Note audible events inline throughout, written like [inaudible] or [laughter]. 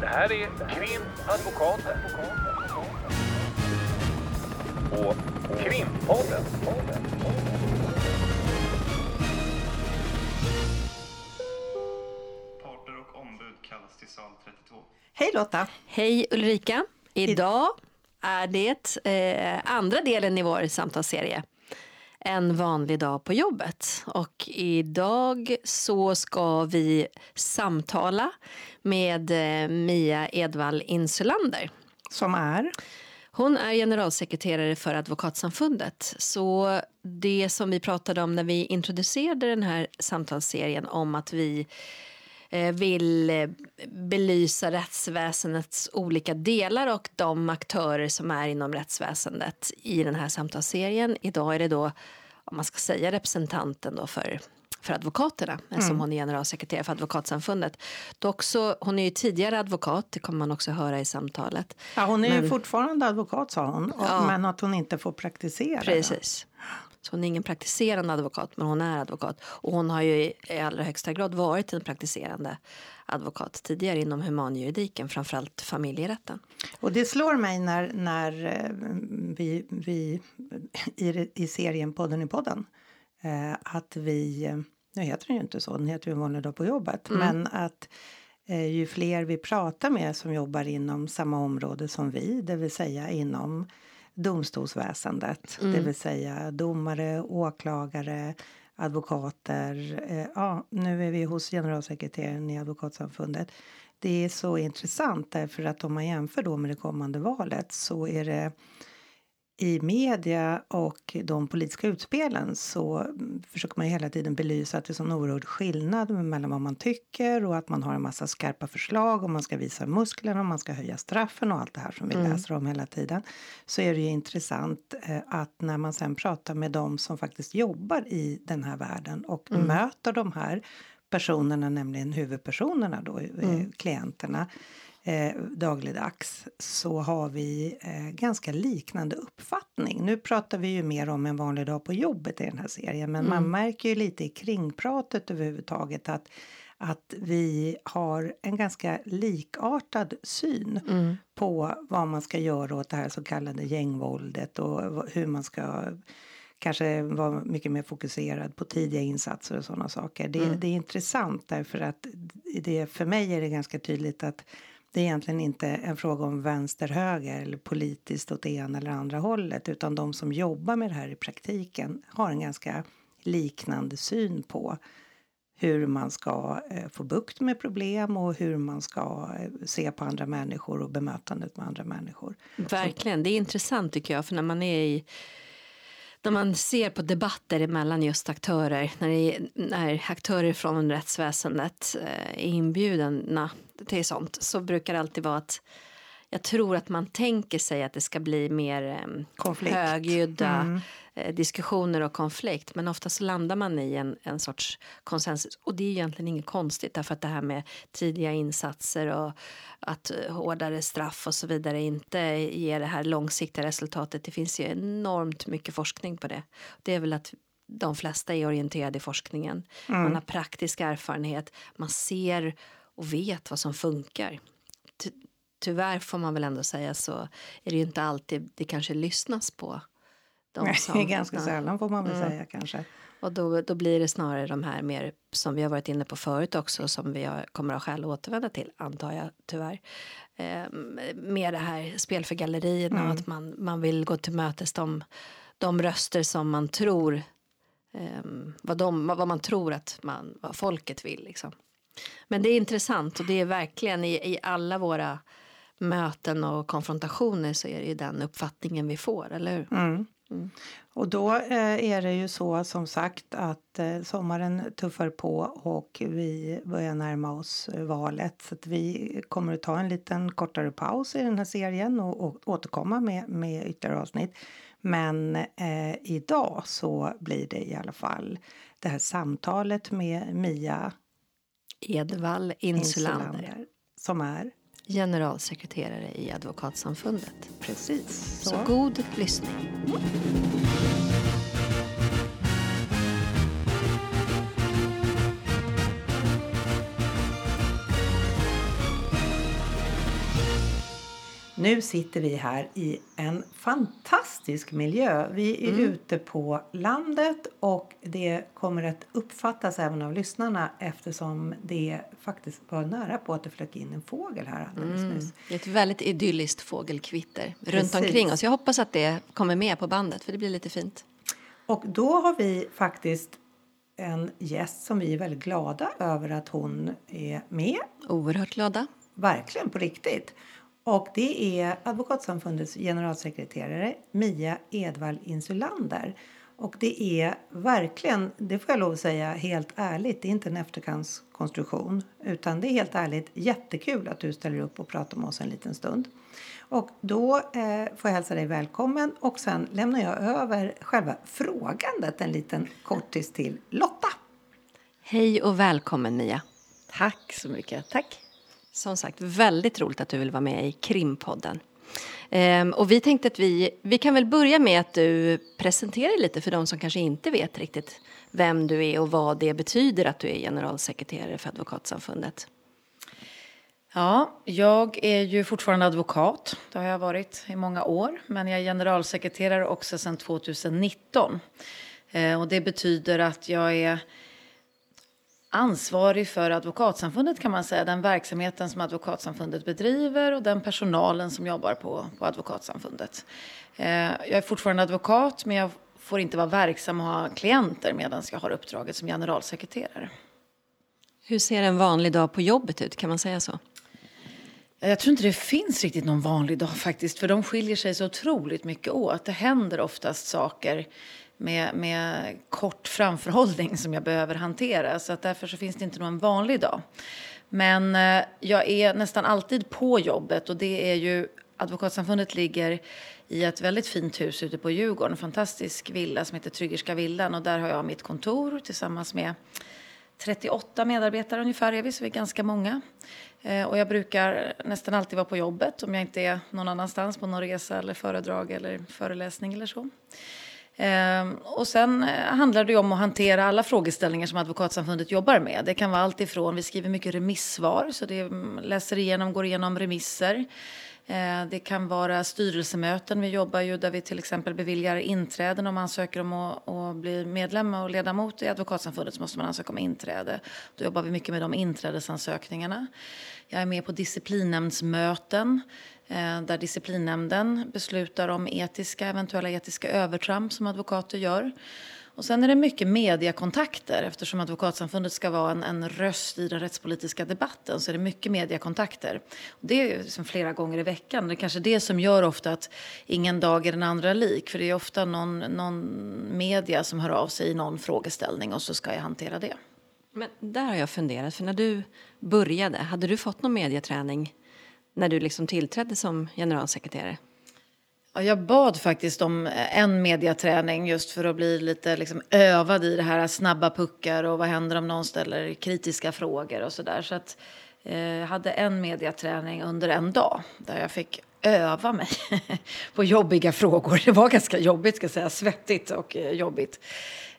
Det här är Krimadvokaten. Och Krimpodden. Parter och ombud kallas till sal 32. Hej Lotta! Hej Ulrika! Idag är det eh, andra delen i vår samtalsserie. En vanlig dag på jobbet. Och idag så ska vi samtala med eh, Mia Edvall Insulander. Som är? Hon är generalsekreterare för Advokatsamfundet. Så det som vi pratade om när vi introducerade den här samtalsserien om att vi vill eh, belysa rättsväsendets olika delar och de aktörer som är inom rättsväsendet i den här samtalsserien. Idag är det då, om man ska säga representanten då för för advokaterna, mm. som hon är generalsekreterare för Advokatsamfundet. Dock så, hon är ju tidigare advokat, det kommer man också höra i samtalet. Ja, hon är men, ju fortfarande advokat sa hon, ja, men att hon inte får praktisera. Precis. Så hon är ingen praktiserande advokat, men hon är advokat. Och hon har ju i allra högsta grad varit en praktiserande advokat tidigare inom humanjuridiken, framförallt familjerätten. Och det slår mig när, när eh, vi, vi i, i serien Podden i podden eh, att vi, nu heter den ju inte så, den heter ju en vanlig dag på jobbet, mm. men att eh, ju fler vi pratar med som jobbar inom samma område som vi, det vill säga inom domstolsväsendet, mm. det vill säga domare, åklagare, advokater. Eh, ja, nu är vi hos generalsekreteraren i Advokatsamfundet. Det är så intressant därför att om man jämför då med det kommande valet så är det i media och de politiska utspelen så försöker man hela tiden belysa att det är sån oerhörd skillnad mellan vad man tycker och att man har en massa skarpa förslag och man ska visa musklerna och man ska höja straffen och allt det här som vi mm. läser om hela tiden. Så är det ju intressant eh, att när man sen pratar med de som faktiskt jobbar i den här världen och mm. möter de här personerna, nämligen huvudpersonerna då, eh, mm. klienterna eh, dagligdags så har vi eh, ganska liknande uppfattning. Nu pratar vi ju mer om en vanlig dag på jobbet i den här serien men mm. man märker ju lite i kringpratet överhuvudtaget att att vi har en ganska likartad syn mm. på vad man ska göra åt det här så kallade gängvåldet och hur man ska kanske vara mycket mer fokuserad på tidiga insatser och sådana saker. Det, mm. det är intressant därför att det, för mig är det ganska tydligt att det är egentligen inte en fråga om vänster-höger eller politiskt åt det ena eller andra hållet utan de som jobbar med det här i praktiken har en ganska liknande syn på hur man ska eh, få bukt med problem och hur man ska eh, se på andra människor och bemötandet med andra människor. Verkligen, det är intressant tycker jag för när man är i när man ser på debatter mellan just aktörer, när, är, när aktörer från rättsväsendet eh, är inbjudna till sånt, så brukar det alltid vara att jag tror att man tänker sig att det ska bli mer eh, högljudda mm. Eh, diskussioner och konflikt. Men ofta så landar man i en, en sorts konsensus. Och det är egentligen inget konstigt därför att det här med tidiga insatser och att eh, hårdare straff och så vidare inte ger det här långsiktiga resultatet. Det finns ju enormt mycket forskning på det. Det är väl att de flesta är orienterade i forskningen. Mm. Man har praktisk erfarenhet, man ser och vet vad som funkar tyvärr får man väl ändå säga så är det ju inte alltid det kanske lyssnas på. De Nej, som, ganska ja. sällan får man väl mm. säga kanske. Och då, då blir det snarare de här mer som vi har varit inne på förut också som vi har, kommer att ha skäl att återvända till antar jag tyvärr. Eh, med det här spel för gallerierna mm. och att man, man vill gå till mötes de, de röster som man tror eh, vad, de, vad man tror att man, vad folket vill liksom. Men det är intressant och det är verkligen i, i alla våra möten och konfrontationer så är det ju den uppfattningen vi får, eller hur? Mm. Mm. Och då eh, är det ju så som sagt att eh, sommaren tuffar på och vi börjar närma oss eh, valet. Så att vi kommer att ta en liten kortare paus i den här serien och, och återkomma med, med ytterligare avsnitt. Men eh, idag så blir det i alla fall det här samtalet med Mia Edvall Insulander. Insulander som är generalsekreterare i Advokatsamfundet. Precis. Så, så god lyssning. Nu sitter vi här i en fantastisk miljö. Vi är ute på landet och det kommer att uppfattas även av lyssnarna eftersom det faktiskt var nära på att det flög in en fågel här alldeles nyss. Det är ett väldigt idylliskt fågelkvitter runt Precis. omkring oss. Jag hoppas att det kommer med på bandet för det blir lite fint. Och då har vi faktiskt en gäst som vi är väldigt glada över att hon är med. Oerhört glada. Verkligen på riktigt. Och det är Advokatsamfundets generalsekreterare Mia Edvall Insulander. Och det är verkligen, det får jag lov att säga helt ärligt, det är inte en efterkantskonstruktion. Utan det är helt ärligt jättekul att du ställer upp och pratar med oss en liten stund. Och då eh, får jag hälsa dig välkommen och sen lämnar jag över själva frågandet en liten kortis till Lotta. Hej och välkommen Mia. Tack så mycket. Tack. Som sagt, väldigt roligt att du vill vara med i Krimpodden. Ehm, och vi tänkte att vi, vi kan väl börja med att du presenterar dig lite för de som kanske inte vet riktigt vem du är och vad det betyder att du är generalsekreterare för Advokatsamfundet. Ja, jag är ju fortfarande advokat. Det har jag varit i många år. Men jag är generalsekreterare också sedan 2019. Eh, och det betyder att jag är ansvarig för Advokatsamfundet kan man säga. Den verksamheten som Advokatsamfundet bedriver och den personalen som jobbar på, på Advokatsamfundet. Eh, jag är fortfarande advokat men jag får inte vara verksam och ha klienter medan jag har uppdraget som generalsekreterare. Hur ser en vanlig dag på jobbet ut, kan man säga så? Jag tror inte det finns riktigt någon vanlig dag faktiskt, för de skiljer sig så otroligt mycket åt. Det händer oftast saker med, med kort framförhållning som jag behöver hantera, så att därför så finns det inte någon vanlig dag. Men eh, jag är nästan alltid på jobbet och det är ju Advokatsamfundet ligger i ett väldigt fint hus ute på Djurgården, en fantastisk villa som heter Tryggerska villan och där har jag mitt kontor tillsammans med 38 medarbetare ungefär är vi, så vi är ganska många. Eh, och jag brukar nästan alltid vara på jobbet om jag inte är någon annanstans på någon resa eller föredrag eller föreläsning eller så. Ehm, och sen eh, handlar det ju om att hantera alla frågeställningar som Advokatsamfundet jobbar med. Det kan vara allt ifrån, vi skriver mycket remissvar, så det mm, läser igenom, går igenom remisser. Ehm, det kan vara styrelsemöten. Vi jobbar ju där vi till exempel beviljar inträden om man ansöker om att, att bli medlem och ledamot i Advokatsamfundet så måste man ansöka om inträde. Då jobbar vi mycket med de inträdesansökningarna. Jag är med på disciplinnämndsmöten Eh, där disciplinnämnden beslutar om etiska, eventuella etiska övertramp som advokater gör. Och sen är det mycket mediekontakter eftersom Advokatsamfundet ska vara en, en röst i den rättspolitiska debatten så är det mycket mediekontakter. Och det är liksom flera gånger i veckan. Det är kanske det som gör ofta att ingen dag är den andra lik. För det är ofta någon, någon media som hör av sig i någon frågeställning och så ska jag hantera det. Men där har jag funderat, för när du började, hade du fått någon medieträning när du liksom tillträdde som generalsekreterare? Ja, jag bad faktiskt om en mediaträning just för att bli lite liksom övad i det här snabba puckar och vad händer om någon ställer kritiska frågor och sådär. Så att eh, jag hade en mediaträning under en dag där jag fick öva mig [laughs] på jobbiga frågor. Det var ganska jobbigt, ska jag säga, svettigt och eh, jobbigt.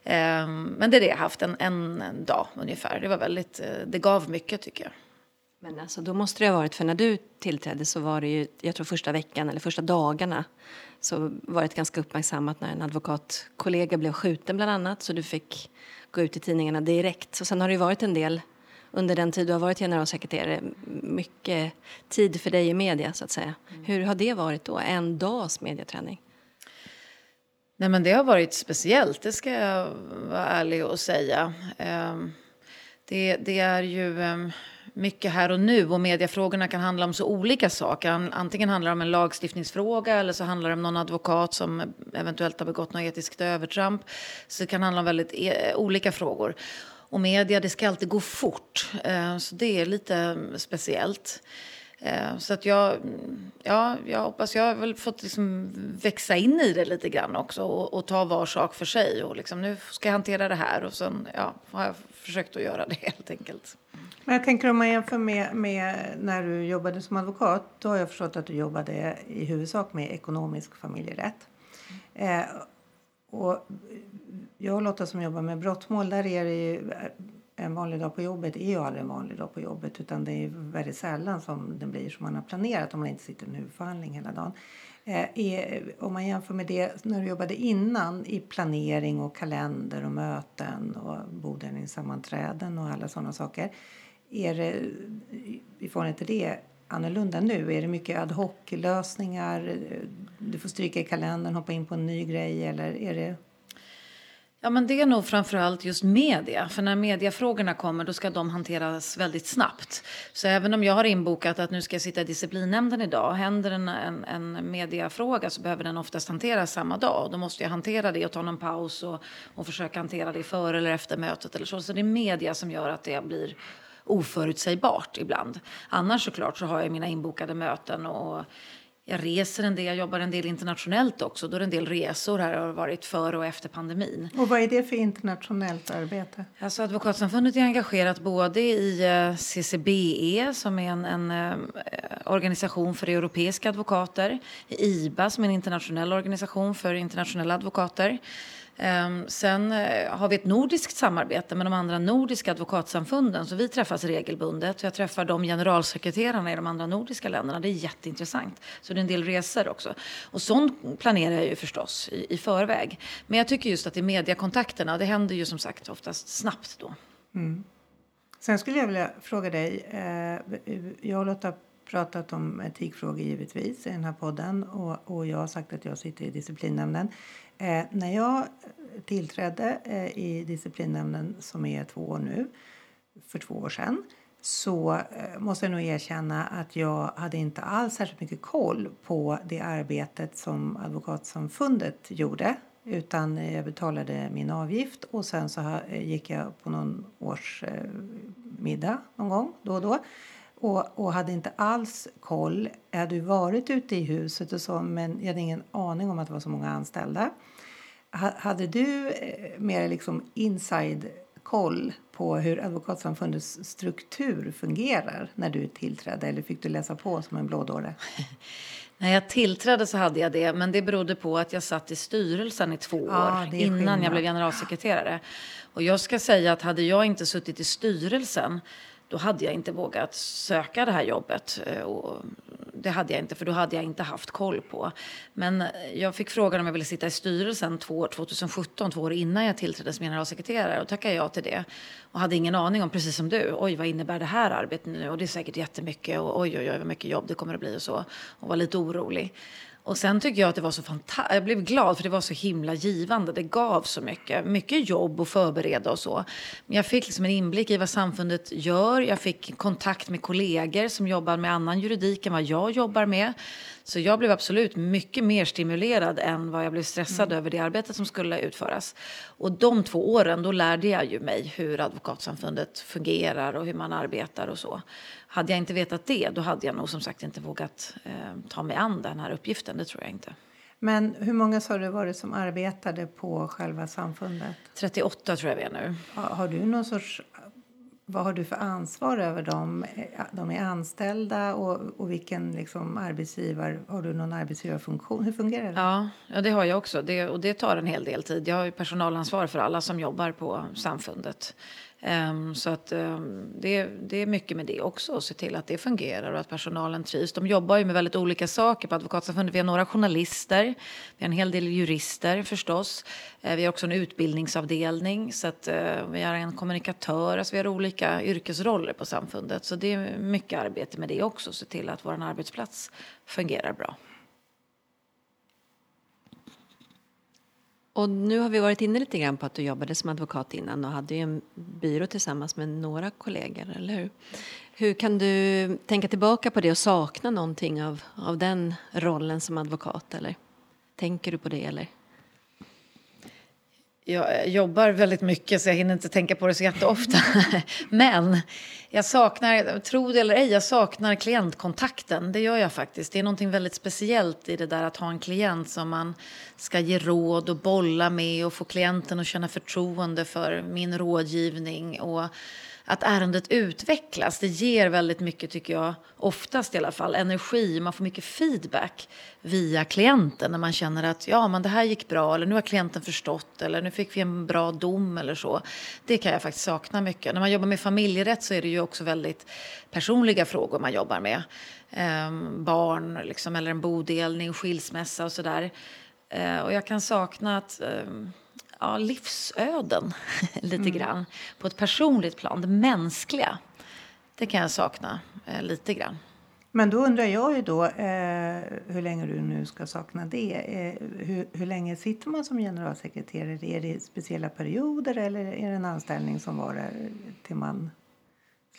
Eh, men det är det jag haft, en, en, en dag ungefär. Det var väldigt, eh, det gav mycket tycker jag. Men alltså, då måste det ha varit, för när du tillträdde så var det ju, jag tror första veckan eller första dagarna så var det ganska uppmärksammat när en advokatkollega blev skjuten bland annat så du fick gå ut i tidningarna direkt. Så sen har det varit en del under den tid du har varit generalsekreterare, mycket tid för dig i media så att säga. Hur har det varit då, en dags mediaträning? Nej, men det har varit speciellt, det ska jag vara ärlig och säga. Ehm, Det, det är ju ehm, mycket här och nu och mediefrågorna kan handla om så olika saker. Antingen handlar det om en lagstiftningsfråga eller så handlar det om någon advokat som eventuellt har begått något etiskt övertramp. Så det kan handla om väldigt e- olika frågor. Och media, det ska alltid gå fort. Eh, så det är lite speciellt. Eh, så att jag, ja, jag hoppas jag har väl fått liksom växa in i det lite grann också och, och ta var sak för sig. Och liksom, nu ska jag hantera det här och sen ja, har jag försökt att göra det [laughs] helt enkelt. Men jag tänker om man jämför med, med när du jobbade som advokat. Då har jag förstått att du jobbade i huvudsak med ekonomisk familjerätt. Eh, och jag och Lotta som jobbar med brottmål, där är det ju en vanlig dag på jobbet är ju aldrig en vanlig dag på jobbet utan det är väldigt sällan som den blir som man har planerat om man inte sitter i en huvudförhandling hela dagen. Eh, är, om man jämför med det när du jobbade innan i planering och kalender och möten och bordläggningssammanträden och alla sådana saker. Är det i förhållande till det annorlunda nu? Är det mycket ad hoc-lösningar? Du får stryka i kalendern, hoppa in på en ny grej eller är det Ja, men det är nog framförallt just media. För när mediafrågorna kommer då ska de hanteras väldigt snabbt. Så även om jag har inbokat att nu ska jag sitta i disciplinnämnden idag. Händer en, en, en mediafråga så behöver den oftast hanteras samma dag. Då måste jag hantera det och ta någon paus och, och försöka hantera det före eller efter mötet eller så. Så det är media som gör att det blir oförutsägbart ibland. Annars såklart så har jag mina inbokade möten och jag reser en del, jag jobbar en del internationellt också. Då är det en del resor här har varit före och efter pandemin. Och vad är det för internationellt arbete? Alltså Advokatsamfundet är engagerat både i eh, CCBE som är en, en eh, organisation för europeiska advokater, i IBA som är en internationell organisation för internationella advokater. Ehm, sen eh, har vi ett nordiskt samarbete med de andra nordiska advokatsamfunden. Så vi träffas regelbundet. Jag träffar de generalsekreterarna i de andra nordiska länderna. Det är jätteintressant. Så det är en del resor också. Och sånt planerar jag ju förstås i, i förväg. Men jag tycker just att i mediekontakterna, det händer ju som sagt oftast snabbt då. Mm. Sen skulle jag vilja fråga dig. Eh, jag och Lotta pratat om etikfrågor givetvis i den här podden och, och jag har sagt att jag sitter i disciplinnämnden. Eh, när jag tillträdde eh, i disciplinnämnden, som är två år nu, för två år sedan så eh, måste jag nog erkänna att jag hade inte alls särskilt mycket koll på det arbetet som Advokatsamfundet gjorde. Utan eh, jag betalade min avgift och sen så eh, gick jag på någon årsmiddag eh, någon gång då och då och, och hade inte alls koll. Jag hade varit ute i huset och så, men jag hade ingen aning om att det var så många anställda. Hade du eh, mer liksom inside koll på hur Advokatsamfundets struktur fungerar när du tillträdde eller fick du läsa på som en blådåre? [laughs] När jag tillträdde så hade jag det, men det berodde på att jag satt i styrelsen i två år ja, innan skillnad. jag blev generalsekreterare. Och jag ska säga att hade jag inte suttit i styrelsen då hade jag inte vågat söka det här jobbet. Eh, och det hade jag inte, för då hade jag inte haft koll på. Men eh, jag fick frågan om jag ville sitta i styrelsen två, år, 2017, två år innan jag tillträdde som generalsekreterare. Och tackade jag till det. Och hade ingen aning om, precis som du, oj vad innebär det här arbetet nu? Och det är säkert jättemycket och oj oj oj vad mycket jobb det kommer att bli och så. Och var lite orolig. Och sen tycker jag att det var så fantastiskt. Jag blev glad för det var så himla givande. Det gav så mycket. Mycket jobb att förbereda och så. Men jag fick liksom en inblick i vad samfundet gör. Jag fick kontakt med kollegor som jobbar med annan juridik än vad jag jobbar med. Så jag blev absolut mycket mer stimulerad än vad jag blev stressad mm. över det arbetet som skulle utföras. Och de två åren, då lärde jag ju mig hur Advokatsamfundet fungerar och hur man arbetar och så. Hade jag inte vetat det, då hade jag nog som sagt inte vågat eh, ta mig an den här uppgiften. Det tror jag inte. Men hur många sa du var det som arbetade på själva samfundet? 38 tror jag vi är nu. Har, har du någon sorts vad har du för ansvar över dem? Eh, de är anställda och, och vilken liksom arbetsgivare, har du någon arbetsgivarfunktion? Hur fungerar det? Ja, ja det har jag också det, och det tar en hel del tid. Jag har personalansvar för alla som jobbar på samfundet. Um, så att um, det, det, är mycket med det också, att se till att det fungerar och att personalen trivs. De jobbar ju med väldigt olika saker på Advokatsamfundet. Vi har några journalister, vi har en hel del jurister förstås. Uh, vi har också en utbildningsavdelning, så att uh, vi har en kommunikatör. Alltså vi har olika yrkesroller på samfundet. Så det är mycket arbete med det också, att se till att vår arbetsplats fungerar bra. Och nu har vi varit inne lite grann på att du jobbade som advokat innan och hade ju en byrå tillsammans med några kollegor, eller hur? Hur kan du tänka tillbaka på det och sakna någonting av, av den rollen som advokat, eller? Tänker du på det, eller? Jag eh, jobbar väldigt mycket så jag hinner inte tänka på det så jätteofta. [laughs] Men jag saknar, tro det eller ej, jag saknar klientkontakten. Det gör jag faktiskt. Det är någonting väldigt speciellt i det där att ha en klient som man ska ge råd och bolla med och få klienten att känna förtroende för min rådgivning. Och att ärendet utvecklas. Det ger väldigt mycket, tycker jag, oftast i alla fall, energi. Man får mycket feedback via klienten när man känner att ja, men det här gick bra eller nu har klienten förstått eller nu fick vi en bra dom eller så. Det kan jag faktiskt sakna mycket. När man jobbar med familjerätt så är det ju också väldigt personliga frågor man jobbar med. Ehm, barn liksom, eller en bodelning, skilsmässa och sådär. Ehm, och jag kan sakna att ehm, ja, livsöden [laughs] lite mm. grann på ett personligt plan, det mänskliga. Det kan jag sakna eh, lite grann. Men då undrar jag ju då, eh, hur länge du nu ska sakna det. Eh, hur, hur länge sitter man som generalsekreterare? Är det speciella perioder eller är det en anställning som varar till man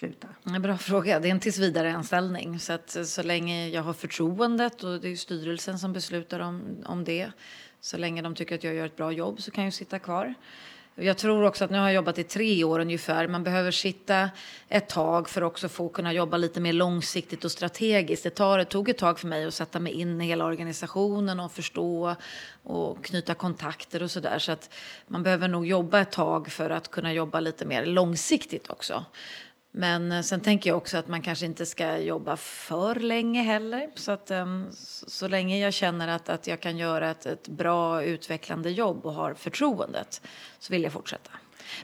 sluta? En bra fråga. Det är en tillsvidareanställning. Så, att, så länge jag har förtroendet och det är styrelsen som beslutar om, om det. Så länge de tycker att jag gör ett bra jobb så kan jag sitta kvar. Jag tror också att nu har jag jobbat i tre år ungefär. Man behöver sitta ett tag för att också få kunna jobba lite mer långsiktigt och strategiskt. Det, tar, det tog ett tag för mig att sätta mig in i hela organisationen och förstå och knyta kontakter och sådär. Så att man behöver nog jobba ett tag för att kunna jobba lite mer långsiktigt också. Men eh, sen tänker jag också att man kanske inte ska jobba för länge heller. Så, att, ehm, så, länge jag känner att, att jag kan göra ett, ett bra utvecklande jobb och har förtroendet så vill jag fortsätta.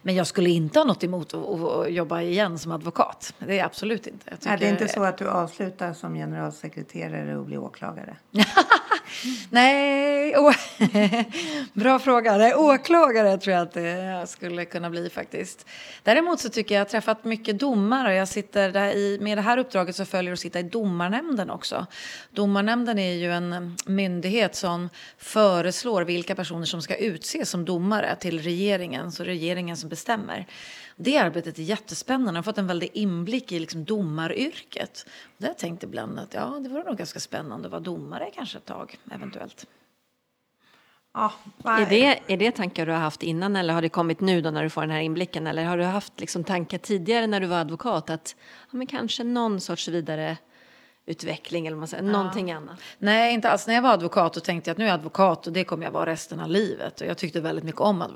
Men jag skulle inte ha något emot att, jobba igen som advokat. Det är absolut inte. Tycker... Är det inte så att du avslutar som generalsekreterare och blir åklagare? [laughs] Nej, å... [laughs] bra fråga. Nej, åklagare tror jag att det skulle kunna bli faktiskt. Däremot så tycker jag att jag har träffat mycket domare. Jag sitter där i, med det här uppdraget så följer att sitta i domarnämnden också. Domarnämnden är ju en myndighet som föreslår vilka personer som ska utses som domare till regeringen. Så regeringen som bestämmer. Det arbetet är jättespännande. Jag har fått en väldig inblick i liksom domaryrket. Och där tänkte ibland att ja, det vore nog ganska spännande att vara domare kanske ett tag, eventuellt. Ja, är, det, är det tankar du har haft innan eller har det kommit nu då när du får den här inblicken? Eller har du haft liksom tankar tidigare när du var advokat att ja, men kanske någon sorts vidare utveckling eller man säger, ja. någonting annat? Nej, inte alls. När jag var advokat och tänkte jag att nu är jag advokat och det kommer jag vara resten av livet. Och jag tyckte väldigt mycket om att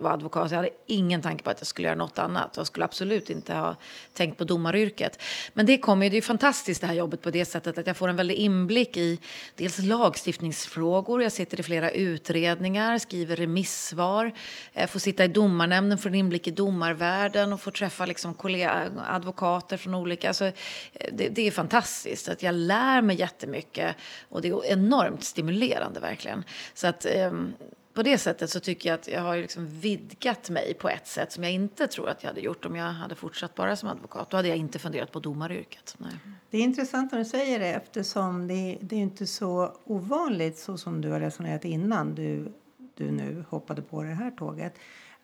vara advokat. Jag hade ingen tanke på att jag skulle göra något annat. Jag skulle absolut inte ha tänkt på domaryrket. Men det kommer det är fantastiskt det här jobbet på det sättet att jag får en väldig inblick i dels lagstiftningsfrågor. Jag sitter i flera utredningar, skriver remissvar. Jag får sitta i domarnämnden, får en inblick i domarvärlden och får träffa liksom kollega, advokater från olika. Alltså, det, det är fantastiskt att jag lär mig jättemycket och det är enormt stimulerande verkligen. Så att eh, på det sättet så tycker jag att jag har liksom vidgat mig på ett sätt som jag inte tror att jag hade gjort om jag hade fortsatt bara som advokat. Då hade jag inte funderat på domaryrket. Nej. Det är intressant när du säger det eftersom det, det är inte så ovanligt så som du har resonerat innan du, du nu hoppade på det här tåget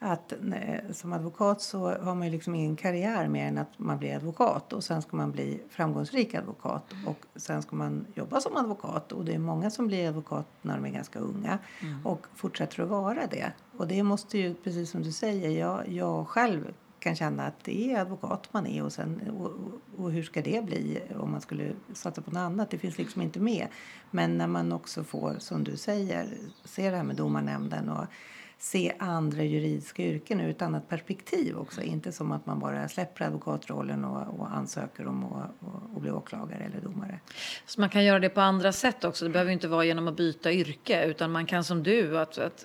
att som advokat så har man ju liksom ingen karriär mer än att man blir advokat och sen ska man bli framgångsrik advokat och sen ska man jobba som advokat och det är många som blir advokat när de är ganska unga mm. och fortsätter att vara det. Och det måste ju, precis som du säger, jag, jag själv kan känna att det är advokat man är och, sen, och, och, hur ska det bli om man skulle satsa på något annat? Det finns liksom inte med. Men när man också får, som du säger, se det här med domarnämnden och se andra juridiska yrken ur ett annat perspektiv också. Inte som att man bara släpper advokatrollen och, och ansöker om att och, och bli åklagare eller domare. Så man kan göra det på andra sätt också. Det behöver inte vara genom att byta yrke utan man kan som du. Att, att,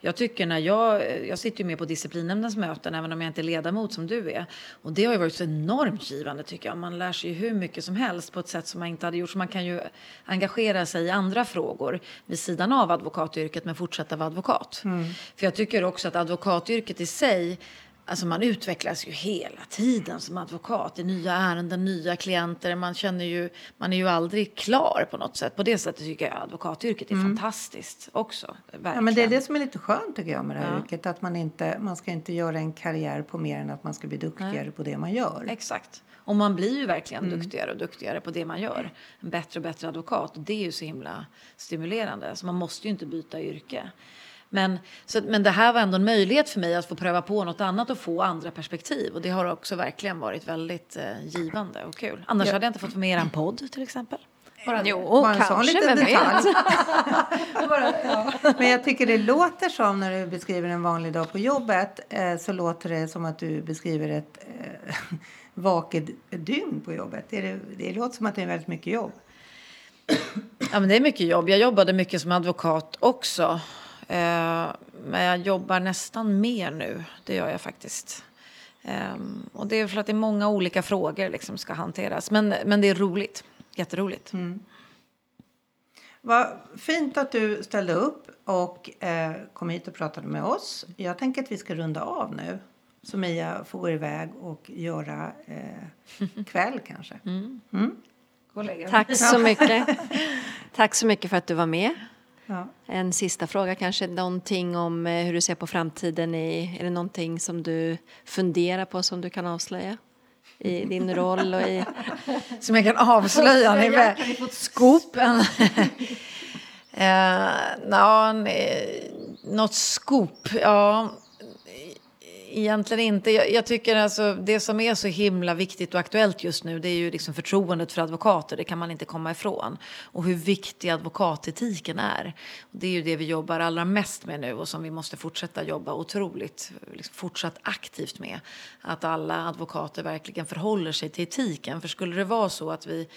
jag tycker när jag, jag sitter ju med på disciplinnämndens möten även om jag inte är ledamot som du är. Och det har ju varit så enormt givande tycker jag. Man lär sig ju hur mycket som helst på ett sätt som man inte hade gjort. Så man kan ju engagera sig i andra frågor vid sidan av advokatyrket men fortsätta vara advokat. Mm. För jag tycker också att advokatyrket i sig Alltså man utvecklas ju hela tiden som advokat i nya ärenden, nya klienter. Man känner ju, man är ju aldrig klar på något sätt. På det sättet tycker jag advokatyrket är mm. fantastiskt också. Verkligen. Ja, men det är det som är lite skönt tycker jag med det här ja. yrket. Att man inte, man ska inte göra en karriär på mer än att man ska bli duktigare Nej. på det man gör. Exakt. Och man blir ju verkligen mm. duktigare och duktigare på det man gör. En bättre och bättre advokat. Och det är ju så himla stimulerande. Så man måste ju inte byta yrke. Men, så, men det här var ändå en möjlighet för mig att få pröva på något annat och få andra perspektiv. Och det har också verkligen varit väldigt eh, givande och kul. Annars ja. hade jag inte fått vara med i er podd till exempel. Bara, jo, bara en kanske, sån liten detalj. [laughs] bara, ja. Men jag tycker det låter som när du beskriver en vanlig dag på jobbet eh, så låter det som att du beskriver ett, eh, [laughs] vaket dygn på jobbet? Är det, det låter som att det är väldigt mycket jobb. Ja, men det är mycket jobb. Jag jobbade mycket som advokat också. Eh, men jag jobbar nästan mer nu. Det gör jag faktiskt. Eh, och det är för att det är många olika frågor liksom ska hanteras. Men, men det är roligt. Jätteroligt. Mm. Vad fint att du ställde upp och eh, kom hit och pratade med oss. Jag tänker att vi ska runda av nu. Så Mia får gå iväg och göra eh, [laughs] kväll kanske. Mm. Mm? Tack så mycket. [laughs] Tack så mycket för att du var med. Ja. En sista fråga kanske, någonting om eh, hur du ser på framtiden. I, är det någonting som du funderar på som du kan avslöja i din roll och i... [laughs] Som jag kan avslöja. Ni med scoop. [laughs] eh, na, nej, något scoop? Ja, egentligen inte. Jag, jag, tycker alltså det som är så himla viktigt och aktuellt just nu det är ju liksom förtroendet för advokater. Det kan man inte komma ifrån. Och hur viktig advokatetiken är. Det är ju det vi jobbar allra mest med nu och som vi måste fortsätta jobba otroligt liksom fortsatt aktivt med. Att alla advokater verkligen förhåller sig till etiken. För skulle det vara så att vi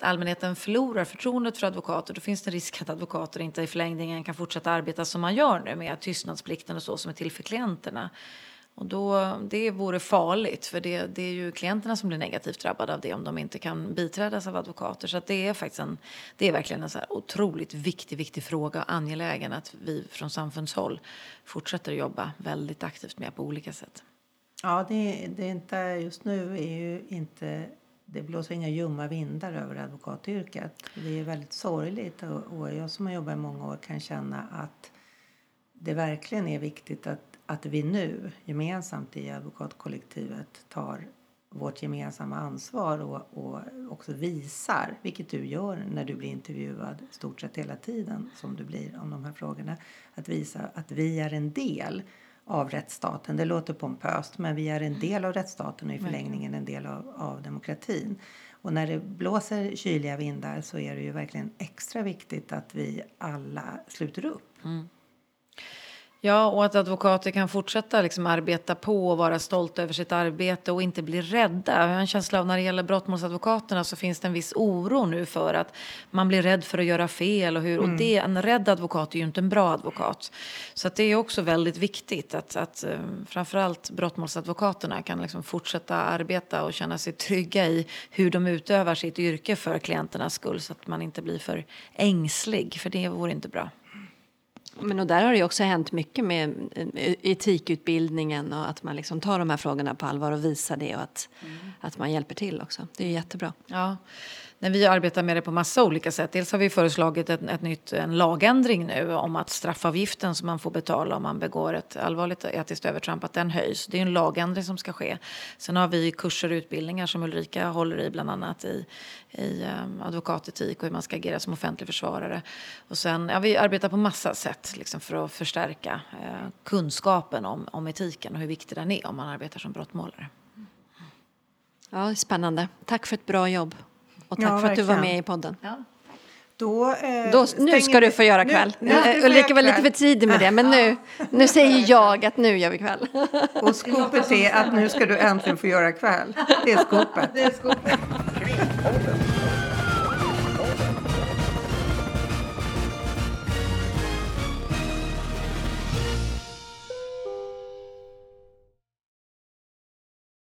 allmänheten förlorar förtroendet för advokater då finns det risk att advokater inte i förlängningen kan fortsätta arbeta som man gör nu med tystnadsplikten och så som är till för klienterna. Och då, det vore farligt, för det, det, är ju klienterna som blir negativt drabbade av det om de inte kan biträdas av advokater. Så det är faktiskt en, det är verkligen en så otroligt viktig, viktig fråga och angelägen att vi från samfundshåll fortsätter jobba väldigt aktivt med på olika sätt. Ja, det, det är inte, just nu är ju inte det blåser inga ljumma vindar över advokatyrket. Det är väldigt sorgligt och, och jag som har jobbat i många år kan känna att det verkligen är viktigt att att vi nu gemensamt i advokatkollektivet tar vårt gemensamma ansvar och, och också visar, vilket du gör när du blir intervjuad stort sett hela tiden som du blir om de här frågorna, att visa att vi är en del av rättsstaten. Det låter pompöst, men vi är en del av rättsstaten och i förlängningen en del av, av demokratin. Och när det blåser kyliga vindar så är det ju verkligen extra viktigt att vi alla sluter upp. Mm. Ja, och att advokater kan fortsätta liksom arbeta på och vara stolta över sitt arbete och inte bli rädda. Jag har en känsla av när det gäller brottmålsadvokaterna så finns det en viss oro nu för att man blir rädd för att göra fel och hur. Mm. Och det, en rädd advokat är ju inte en bra advokat. Så det är också väldigt viktigt att, att eh, framförallt brottmålsadvokaterna kan liksom fortsätta arbeta och känna sig trygga i hur de utövar sitt yrke för klienternas skull så att man inte blir för ängslig, för det vore inte bra. Men och där har det också hänt mycket med eh, etikutbildningen och att man liksom tar de här frågorna på allvar och visar det och att, mm. att man hjälper till också. Det är jättebra. Ja. När vi arbetar med det på massa olika sätt. Dels har vi föreslagit ett, ett nytt, en lagändring nu om att straffavgiften som man får betala om man begår ett allvarligt etiskt övertramp, att den höjs. Det är en lagändring som ska ske. Sen har vi kurser och utbildningar som Ulrika håller i bland annat i, i um, advokatetik och hur man ska agera som offentlig försvarare. Och sen, ja, vi arbetar på massa sätt liksom, för att förstärka eh, kunskapen om, om etiken och hur viktig den är om man arbetar som brottmålare. Ja, spännande. Tack för ett bra jobb. Och tack ja, för att du var med i podden. Ja. Då, eh, Då, nu ska du få göra kväll. Nu, nu Ulrika var lite för tidig med det, men nu, nu säger jag att nu gör vi kväll. [laughs] Och skopet är att nu ska du äntligen få göra kväll. Det är skopet. [laughs] Det är skopet.